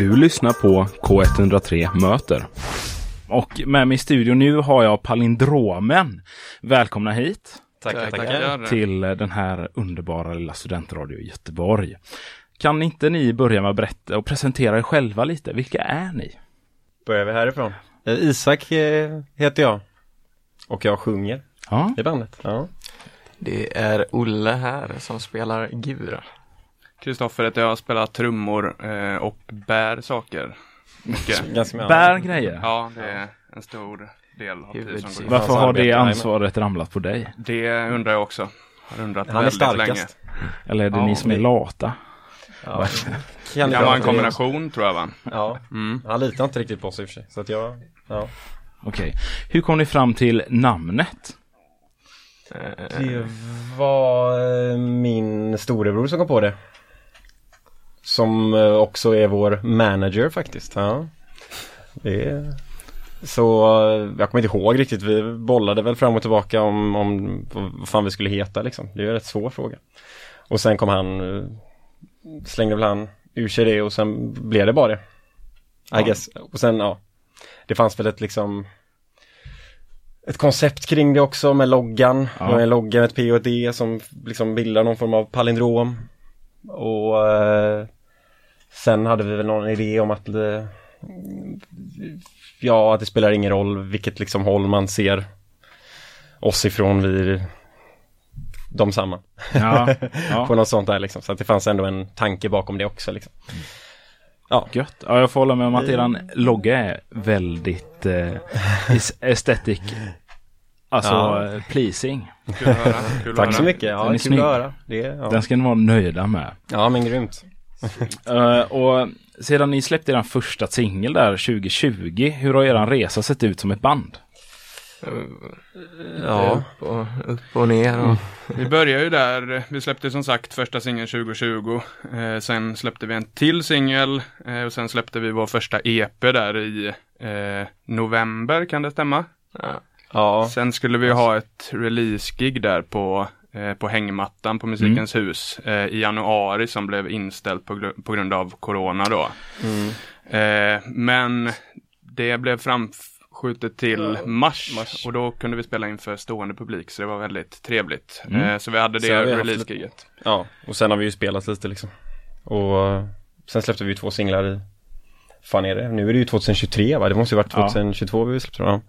Du lyssnar på K103 Möter. Och med mig i studion nu har jag palindromen. Välkomna hit Tackar, tackar. till den här underbara lilla studentradio i Göteborg. Kan inte ni börja med att berätta och presentera er själva lite? Vilka är ni? Börjar vi härifrån? Eh, Isak eh, heter jag. Och jag sjunger Ja, i bandet. Ja. Det är Olle här som spelar gura. Kristoffer heter jag, spelar trummor eh, och bär saker. Mycket. Bär grejer. Ja, det är en stor del av tiden som går. Varför har det ansvaret ramlat på dig? Det undrar jag också. Har undrat Han är väldigt länge. starkast. Eller är det Ja, ni som är lata? Ja. Det Kan vara en kombination tror jag va? Ja, Mm. han litar inte riktigt på oss i och för sig. Så att jag, ja. Okej. Hur kom ni fram till namnet? Det var eh, min storebror som kom på det. Som eh, också är vår manager faktiskt. Ja. Det är... Så eh, jag kommer inte ihåg riktigt. Vi bollade väl fram och tillbaka om, om vad fan vi skulle heta liksom. Det är en rätt svår fråga. Och sen kom han, eh, slängde väl han ur sig det och sen blev det bara det. I Ja. guess. Och sen ja, det fanns väl ett liksom ett koncept kring det också med loggan. Ja. Med ett P och ett D som liksom bildar någon form av palindrom. Och sen hade vi väl någon idé om att eh, ja, att det spelar ingen roll vilket liksom håll man ser oss ifrån vi de samma. Ja, ja. På något sånt där liksom. Så att det fanns ändå en tanke bakom det också liksom. Gött. Ja, jag får hålla med om att eran logga är väldigt eh, aesthetic. Alltså Ja. eh, pleasing. Kul att höra. Kul att Tack så höra. mycket, ja Den är kul snygg. att höra. Det, ja. Den ska ni vara nöjda med. ja men grymt. Eh, och sedan ni släppte er första singel där 2020, hur har eran resa sett ut som ett band? Ja. Upp och, upp och ner och Vi började ju där, vi släppte som sagt första singeln 2020. Eh, sen släppte vi en till singel eh, och sen släppte vi vår första EP där i eh, november, kan det stämma? ja, Ja. Sen skulle vi ha ett release-gig där på, på hängmattan på Musikens hus eh, i januari som blev inställt på, på grund av corona då. Mm. Eh, men det blev framskjutet till mars, Mars. och då kunde vi spela inför stående publik så det var väldigt trevligt. Mm. Eh, så vi hade det release-giget. Ja, och sen har vi ju spelat lite liksom. Och eh, sen släppte vi två singlar i, fan är det? Nu är det ju 2023 va? Det måste ju varit Ja. 2022 vi släppte dem.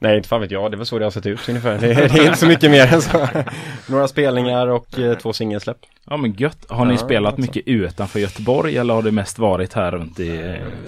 Nej, inte fan vet jag. Det var så det har sett ut ungefär. Det, det är inte så mycket mer än så. Några spelningar och eh, två singelsläpp. Ja men gött. Har ni Ja, spelat alltså. mycket utanför Göteborg eller har det mest varit här runt i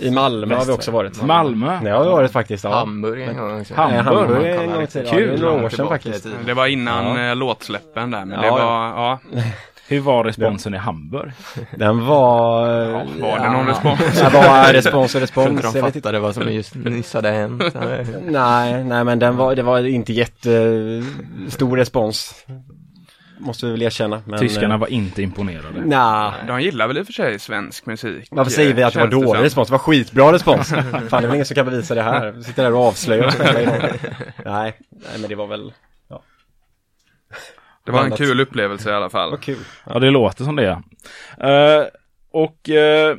eh, I Malmö har vi också varit. Malmö? Det har vi varit faktiskt. Ja. Hamburg en gång också. Hamburg. Hamburg en gång till. Ja, Kul. det är några år sedan faktiskt. Det var innan Ja. eh, låtsläppen där, men det var, ja. Hur var responsen i Hamburg? Den var... ja var det någon respons? Det var respons och Jag tror respons. inte de Jag vet inte. fattade vad som just nyss hade hänt. Nej, nej men den var, det var inte jättestor respons. Måste vi väl erkänna. Men, Tyskarna eh, var inte imponerade. Nja, De gillar väl i och för sig svensk musik. varför säger vi att det var dålig som. respons? Det var skitbra respons. Fan, det är väl ingen som kan bevisa det här. Vi sitter där och avslöjar. nej, nej, men det var väl, Det var en Blandat. kul upplevelse i alla fall. vad kul. Ja det låter som det. Uh, och eh,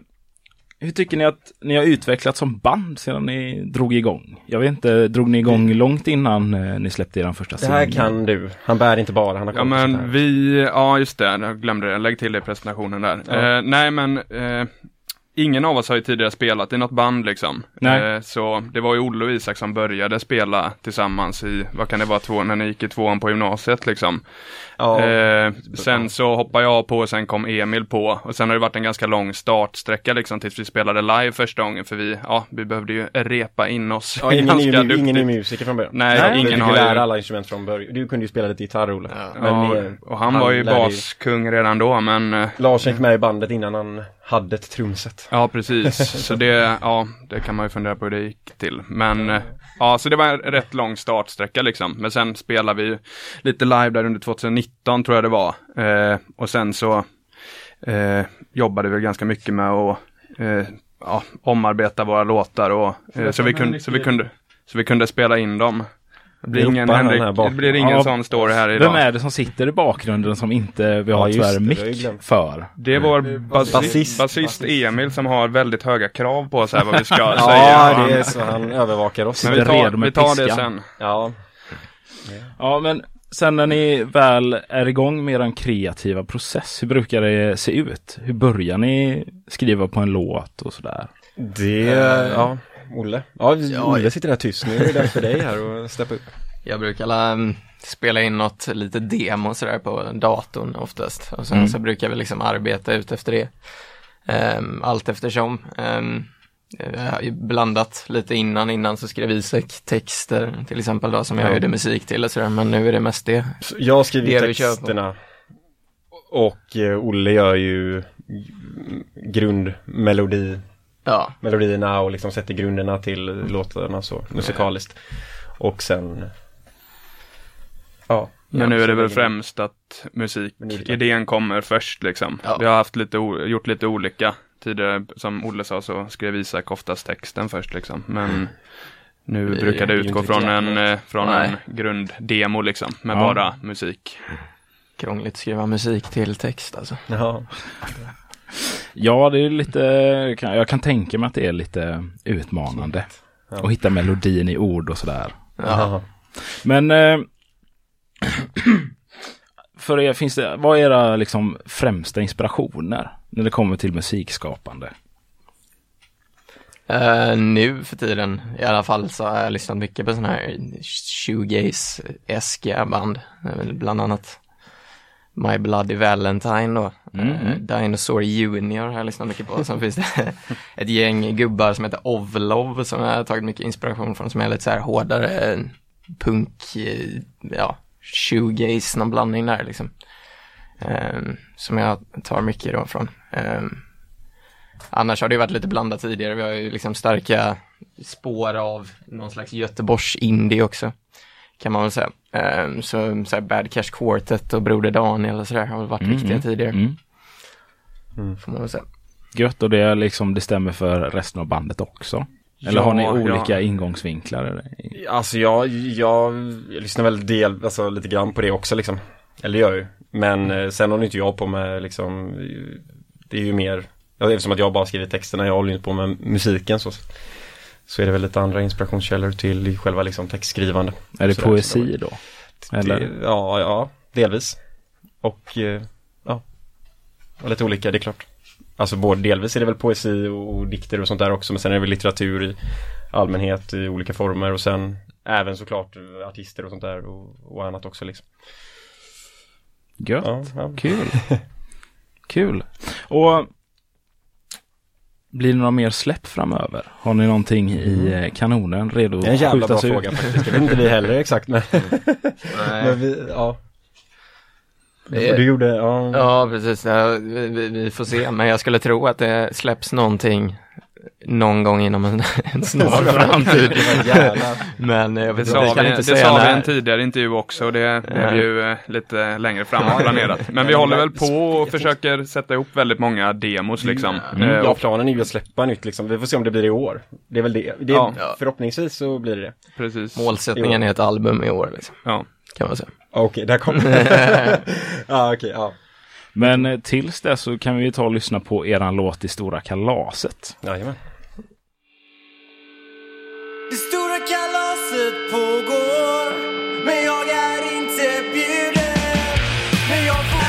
hur tycker ni att ni har utvecklats som band sedan ni drog igång? Jag vet inte, drog ni igång långt innan eh, ni släppte er första Det här singel? kan du. Han bär inte bara, han har Ja men vi, ja just det, jag glömde det, lägg till det i presentationen där. Ja. Eh, nej men, eh, ingen av oss har ju tidigare spelat i något band liksom. Nej. Eh, så det var ju Olle och Isak som började spela tillsammans i, vad kan det vara, två, när ni gick i tvåan på gymnasiet liksom. Ja, Eh, sen så hoppade jag på och sen kom Emil på och sen har det varit en ganska lång startsträcka liksom tills vi spelade live första gången för vi, ja, vi behövde ju repa in oss ja ingen, ganska är, ju- ingen är musiker från början. Nej, att ingen du har ju- lära alla instrument från början. Du kunde ju spela lite gitarr, Olle. Ja. Men ja, ni- och han, var ju baskung redan då men eh, Lars gick med i bandet innan han hade ett trumset. Ja, precis. Så det, ja, det kan man ju fundera på hur det gick till. Men ja, så det var en rätt lång startsträcka liksom. Men sen spelade vi lite live där under 2019 tror jag det var. Eh, och sen så eh, jobbade vi ganska mycket med att eh, ja, omarbeta våra låtar och eh, så, vi kunde, så, vi kunde, så vi kunde spela in dem Det blir ingen, Henrik, här bak. det blir ingen Ja, sån story här idag. Vem är det som sitter i bakgrunden som inte vi Ja, har just tyvärr mick för? Det är vår Basist. basist, basist Emil som har väldigt höga krav på sig här vad vi ska säga. Ja, det är så han övervakar oss. Men vi tar, med vi tar det sen. Ja, Ja, men sen när ni väl är igång med er kreativa process, hur brukar det se ut? Hur börjar ni skriva på en låt och sådär? det, ja, Olle. Ja, Olle sitter där tyst. Nu är det dags för dig här att steppa upp. Jag brukar la, mm, spela in något lite demo sådär på datorn oftast. Och sen Mm. så brukar vi liksom arbeta ut efter det. Um, allt eftersom. Um, jag har ju blandat lite innan, innan så skrev Isak texter till exempel då som jag Ja. gjorde musik till och sådär. Men nu är det mest det. Så Jag skriver Det texterna. Och eh, Olle gör ju grundmelodi, Ja, melodierna och liksom sätter grunderna till låtarna så musikaliskt. Och sen, ja. Men nu är det väl främst att musik, Men olika. idén kommer först liksom. Ja. Vi har haft lite, gjort lite olika. Tidigare, som Olle sa, så skrev Isak oftast texten först liksom. Men nu Det är brukar det utgå från en, från Nej. en grunddemo liksom. Med Ja. bara musik. krångligt skriva musik till text alltså. Ja. Ja, det är lite, jag kan tänka mig att det är lite utmanande. Ja. Att hitta melodin i ord och sådär. Ja. Men eh, för er, finns det, vad är era liksom främsta inspirationer när det kommer till musikskapande? Eh, nu för tiden i alla fall så har jag lyssnat mycket på sådana här shoegaze-eskiga band. Eh, Bland annat My Bloody Valentine då. Mm, Eh, mm. Dinosaur Junior har jag lyssnat mycket på. Sen finns det ett gäng gubbar som heter Ovlov som jag har tagit mycket inspiration från som är lite så här hårdare punk, eh, ja, shoegaze, någon blandning där liksom. Eh, som jag tar mycket då från. Eh, Annars har det varit lite blandat tidigare. Vi har ju liksom starka spår av någon slags Göteborgs indie också. Kan man väl säga. Um, så, så här Bad Cash Quartet och Broder Daniel och sådär har väl varit Mm, viktiga mm, tidigare. Mm. Får man väl säga. Gött och det är liksom, det stämmer för resten av bandet också? Eller har ni Ja, olika ja. ingångsvinklar? Eller? Alltså jag, jag, jag lyssnar väl del, alltså lite grann på det också liksom. Eller gör ju. Men eh, sen håller inte jag på med liksom, det är ju mer, ja, eftersom att jag bara skriver texterna, jag håller inte på med musiken så. Så är det väl lite andra inspirationskällor till själva liksom textskrivande. Är det poesi då? Eller? Det, ja, ja, delvis. Och eh, ja, och lite olika, det är klart. Alltså både delvis är det väl poesi och, och dikter och sånt där också, men sen är det väl litteratur i allmänhet i olika former och sen även såklart eh, artister och sånt där och, och annat också liksom. Gött. Ja, ja. Kul. Kul. Och blir det några mer släpp framöver? Har ni någonting i eh, kanonen redo Det är en jävla bra skjutas ut? fråga faktiskt. Det vet inte vi heller exakt men, men vi, ja. Du gjorde, ja. Ja, precis. Ja, vi, vi, vi får se. Men jag skulle tro att det släpps någonting någon gång inom en, en snar framtid. Men jag Det vet sa inte, jag kan vi, inte det säga sa vi i när. en tidigare intervju också. Det blev Ja. ju eh, lite längre fram planerat. Men vi håller väl på och försöker sätta ihop väldigt många demos liksom. Mm. Eh, ja och planen är ju att släppa nytt liksom. Vi får se om det blir i år. Det är väl det. det Ja. Förhoppningsvis så blir det det. Precis. Målsättningen är ett album i år, liksom, Ja. kan man säga. Okej, där kom Ja, okej, ja. Men tills dess så kan vi ta och lyssna på eran låt i Stora Kalaset. Jajamän. Det stora kalaset pågår Men jag är inte bjuden Men jag får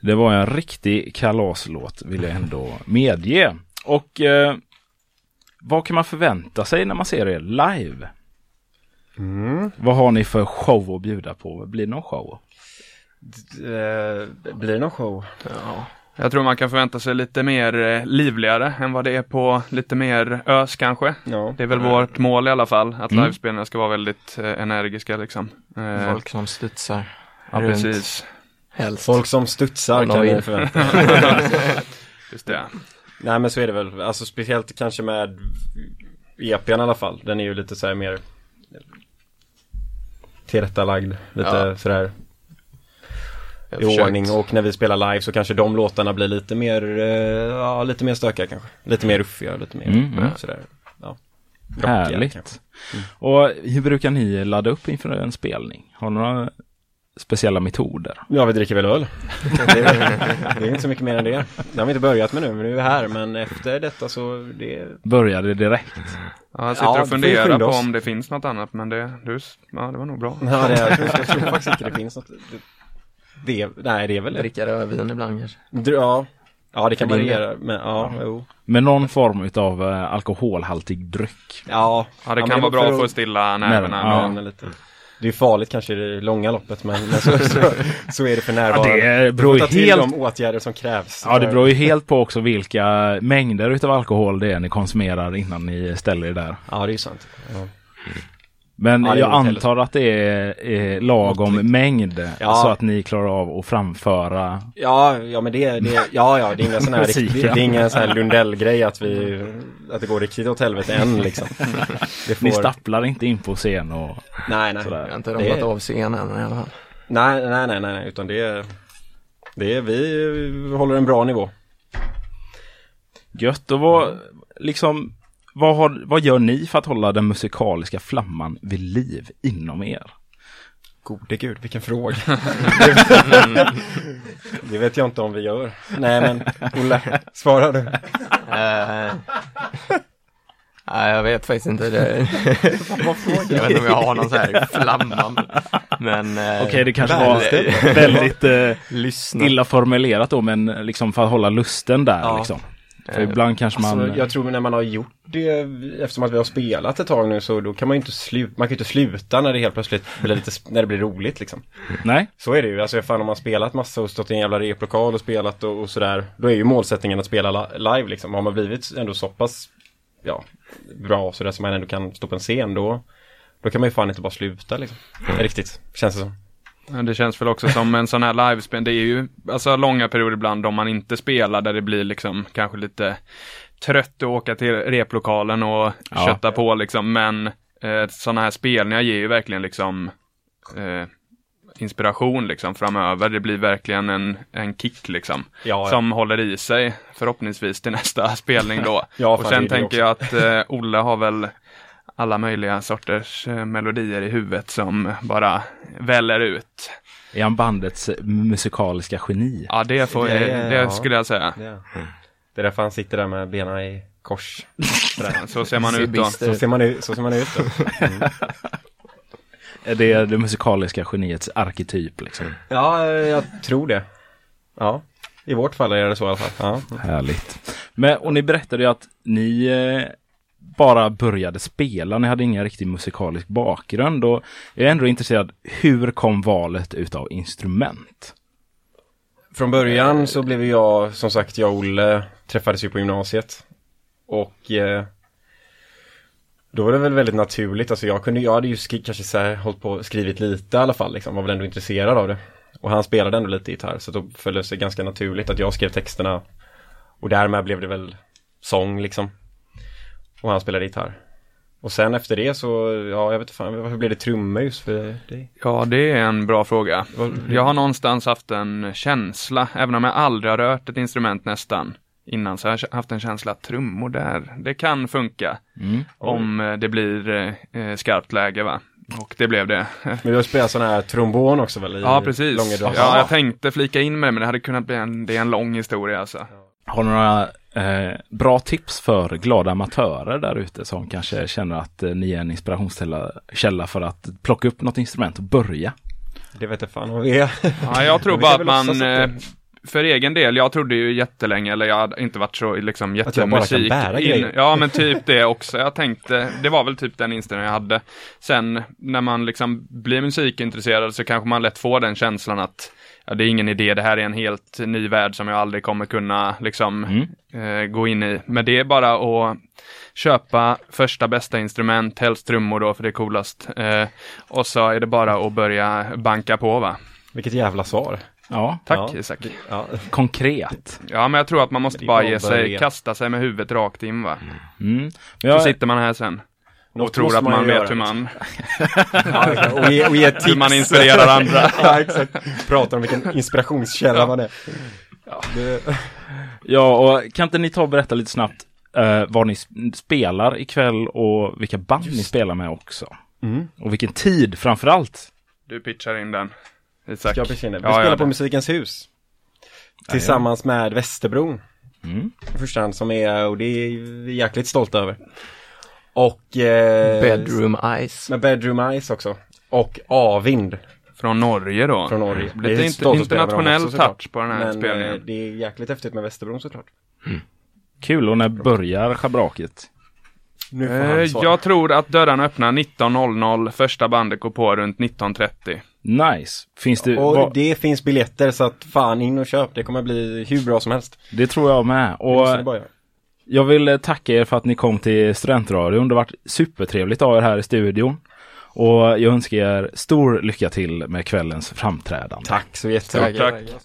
Det var en riktig kalaslåt vill jag ändå medge. Och eh, vad kan man förvänta sig när man ser er live? Mm. Vad har ni för show att bjuda på? Blir det någon show? Eh, blir det någon show? Ja. Jag tror man kan förvänta sig lite mer eh, livligare än vad det är på lite mer ös kanske. Ja. Det är väl vårt mål i alla fall, att Mm. livespelningarna ska vara väldigt eh, energiska liksom. Folk som studsar ja, runt, precis. helst. Folk som studsar kan vi förvänta. Just det. Nej men så är det väl. Alltså speciellt kanske med EPn i alla fall. Den är ju lite så här mer tillrättalagd. Lite Ja. sådär i försökt. ordning och när vi spelar live så kanske de låtarna blir lite mer, eh, ja lite mer stökiga kanske. Lite mer ruffiga, lite mer Mm, mm. sådär. Ja. Härligt. kanske. Och hur brukar ni ladda upp inför en spelning? Har ni några speciella metoder? Ja, vi dricker väl öl. det, är, det är inte så mycket mer än det. Det har vi inte börjat med nu, men nu är vi här. Men efter detta så det... Började direkt? Ja, jag sitter Ja, och funderar på om det finns något annat, men det, du, ja, det var nog bra. Ja, det är, jag, tror, jag tror faktiskt inte det finns något. Det, det, nej, det är väl det. Dricka rödvin ibland kanske. Ja, ja det kan variera. Men ja, jo. Med någon form av eh, alkoholhaltig dryck? Ja, Ja, det men kan vara bra för för att stilla nerverna. Ja. men lite. Det är farligt kanske i det långa loppet, men, men så, så, så är det för Ja, närvarande. det beror ju helt de åtgärder som krävs. Ja, det beror ju helt på också vilka mängder utav alkohol det är ni konsumerar innan ni ställer er där. Ja, det är sant. Ja. Men Ja, det jag inte heller antar att det är, är lagom mängd Ja. så att ni klarar av att framföra. Ja, ja men det, det, ja, ja, det är ingen sån här, riktig- det är ingen sån här Lundell-grej att vi, att det går riktigt åt helvete än liksom. Det får, Ni stapplar inte in på scen och nej, nej. sådär. Jag har inte Det- ramlat av scenen i alla fall. Nej, nej, nej, nej, nej, utan det är, det är, vi håller en bra nivå. Gött. Och vad, liksom, vad, har, vad gör ni för att hålla den musikaliska flamman vid liv inom er? Gode gud, vilken fråga. det vet jag inte om vi gör. Nej, men Olle, svara du. Nej, jag vet faktiskt inte. Det. jag vet inte om jag har någon så här flamman. Men eh, Okej, det kanske var väldigt eh, lyssna. illa formulerat då, men liksom för att hålla lusten där Ja. liksom. För Eh, ibland kanske man... Alltså, jag tror när man har gjort det, eftersom att vi har spelat ett tag nu, så då kan man ju inte sluta, man kan ju inte sluta när det helt plötsligt blir lite, när det blir roligt liksom. Nej, Så är det ju, alltså fan om man spelat massa och stått i en jävla replokal och spelat och, och sådär, då är ju målsättningen att spela li- live liksom. Har man blivit ändå så pass, ja, bra sådär som man ändå kan stå på en scen, då, då kan man ju fan inte bara sluta liksom. Riktigt, känns det som. Ja, Det känns väl också som en sån här livespel. Det är ju alltså långa perioder ibland om man inte spelar där det blir liksom kanske lite trött att åka till replokalen och Ja. kötta på liksom. Men eh, sådana här spelningar ger ju verkligen liksom eh, inspiration liksom framöver. Det blir verkligen en, en kick liksom. Ja, Som håller i sig förhoppningsvis till nästa spelning då. Ja, och sen tänker jag att eh, Olle har väl alla möjliga sorters eh, melodier i huvudet som bara väller ut. är han bandets musikaliska geni? Ja, det, får, Det- det, ja. skulle jag säga. Det, det är därför han sitter där med benen i kors. Så ser man ut då. Så ser man ut, så ser man ut då. Är det det musikaliska geniets arketyp liksom? Ja, jag tror det. Ja, i vårt fall är det så i alla fall. Ja. Härligt. Men, och ni berättade ju att ni eh, bara började spela, ni hade ingen riktig musikalisk bakgrund och jag är ändå intresserad, hur kom valet utav instrument? Från början så blev jag, som sagt, jag och Olle träffades ju på gymnasiet. Och eh, då var det väl väldigt naturligt, alltså jag kunde, jag hade ju skri- kanske så här, hållit på och skrivit lite i alla fall, liksom, var väl ändå intresserad av det. Och han spelade ändå lite gitarr, så då föll det sig ganska naturligt att jag skrev texterna. Och därmed blev det väl sång liksom. Och han spelade gitarr. Och sen efter det så, ja jag vet inte fan, varför blev det trummor just för dig? Ja, det är en bra fråga. Jag har någonstans haft en känsla, även om jag aldrig har rört ett instrument nästan innan, så har jag haft en känsla att trummor där, det kan funka. Mm. Om eh, det blir eh, skarpt läge va. Och det blev det. Men du har spelat sån här trombon också väl? I Ja, precis. Ja, jag tänkte flika in med det, men det hade kunnat bli en, det är en lång historia alltså. Har du några eh, bra tips för glada amatörer där ute som kanske känner att eh, ni är en inspirationskälla källa för att plocka upp något instrument och börja? Det vet jag fan vad vi är. Ja, jag tror bara att man, eh, för egen del, jag trodde ju jättelänge, eller jag hade inte varit så liksom Att jag bara kan jättemusik. bära grejer. ja, men typ det också. Jag tänkte, det var väl typ den inställningen jag hade. Sen när man liksom blir musikintresserad så kanske man lätt får den känslan att ja, det är ingen idé, det här är en helt ny värld som jag aldrig kommer kunna liksom Mm. eh, gå in i. Men det är bara att köpa första bästa instrument, helst trummor då för det är coolast. Eh, och så är det bara att börja banka på va. Vilket jävla svar. Ja, Tack Ja. Isak. Ja, konkret. Ja, men jag tror att man måste bara ge sig, kasta sig med huvudet rakt in va. Mm. Men Så jag, sitter man här sen och Något tror måste att man ju vet hur man, ja, och, ge, och ge tips. hur man inspirerar andra. ja, exakt. Pratar om vilken inspirationskälla man är. Det, ja, och kan inte ni ta och berätta lite snabbt eh, vad ni sp- spelar ikväll och vilka band ni spelar med också. Mm. Och vilken tid framförallt. Du pitchar in den. Isak. Jag precis in det? Vi Ja, spelar ja, på det. Musikens hus. Tillsammans med Västerbron. Mm. I första hand som är, och det är vi jäkligt stolta över. Och eh, Bedroom Eyes. Med Bedroom Ice också. Och Avind Från Norge då. från Norge. Lite Det är inte, stolt att spela med dem internationell också, såklart. touch på den här Men eh, spelningen. det är jäkligt häftigt med Västerbron såklart. Kul, och när börjar schabraket? Nu får Eh, han svara. jag tror att dörrarna öppnar 19.00, första bandet går på runt 19.30. Nice. Finns det, Och det... det finns biljetter så att fan in och köp. Det kommer bli hur bra som helst. tror jag med. Det Och. Jag vill eh, tacka er för att ni kom till Studentradion. Det har varit supertrevligt att ha er här i studion. Och jag önskar er stor lycka till med kvällens framträdande. Tack så jättemycket. Tack.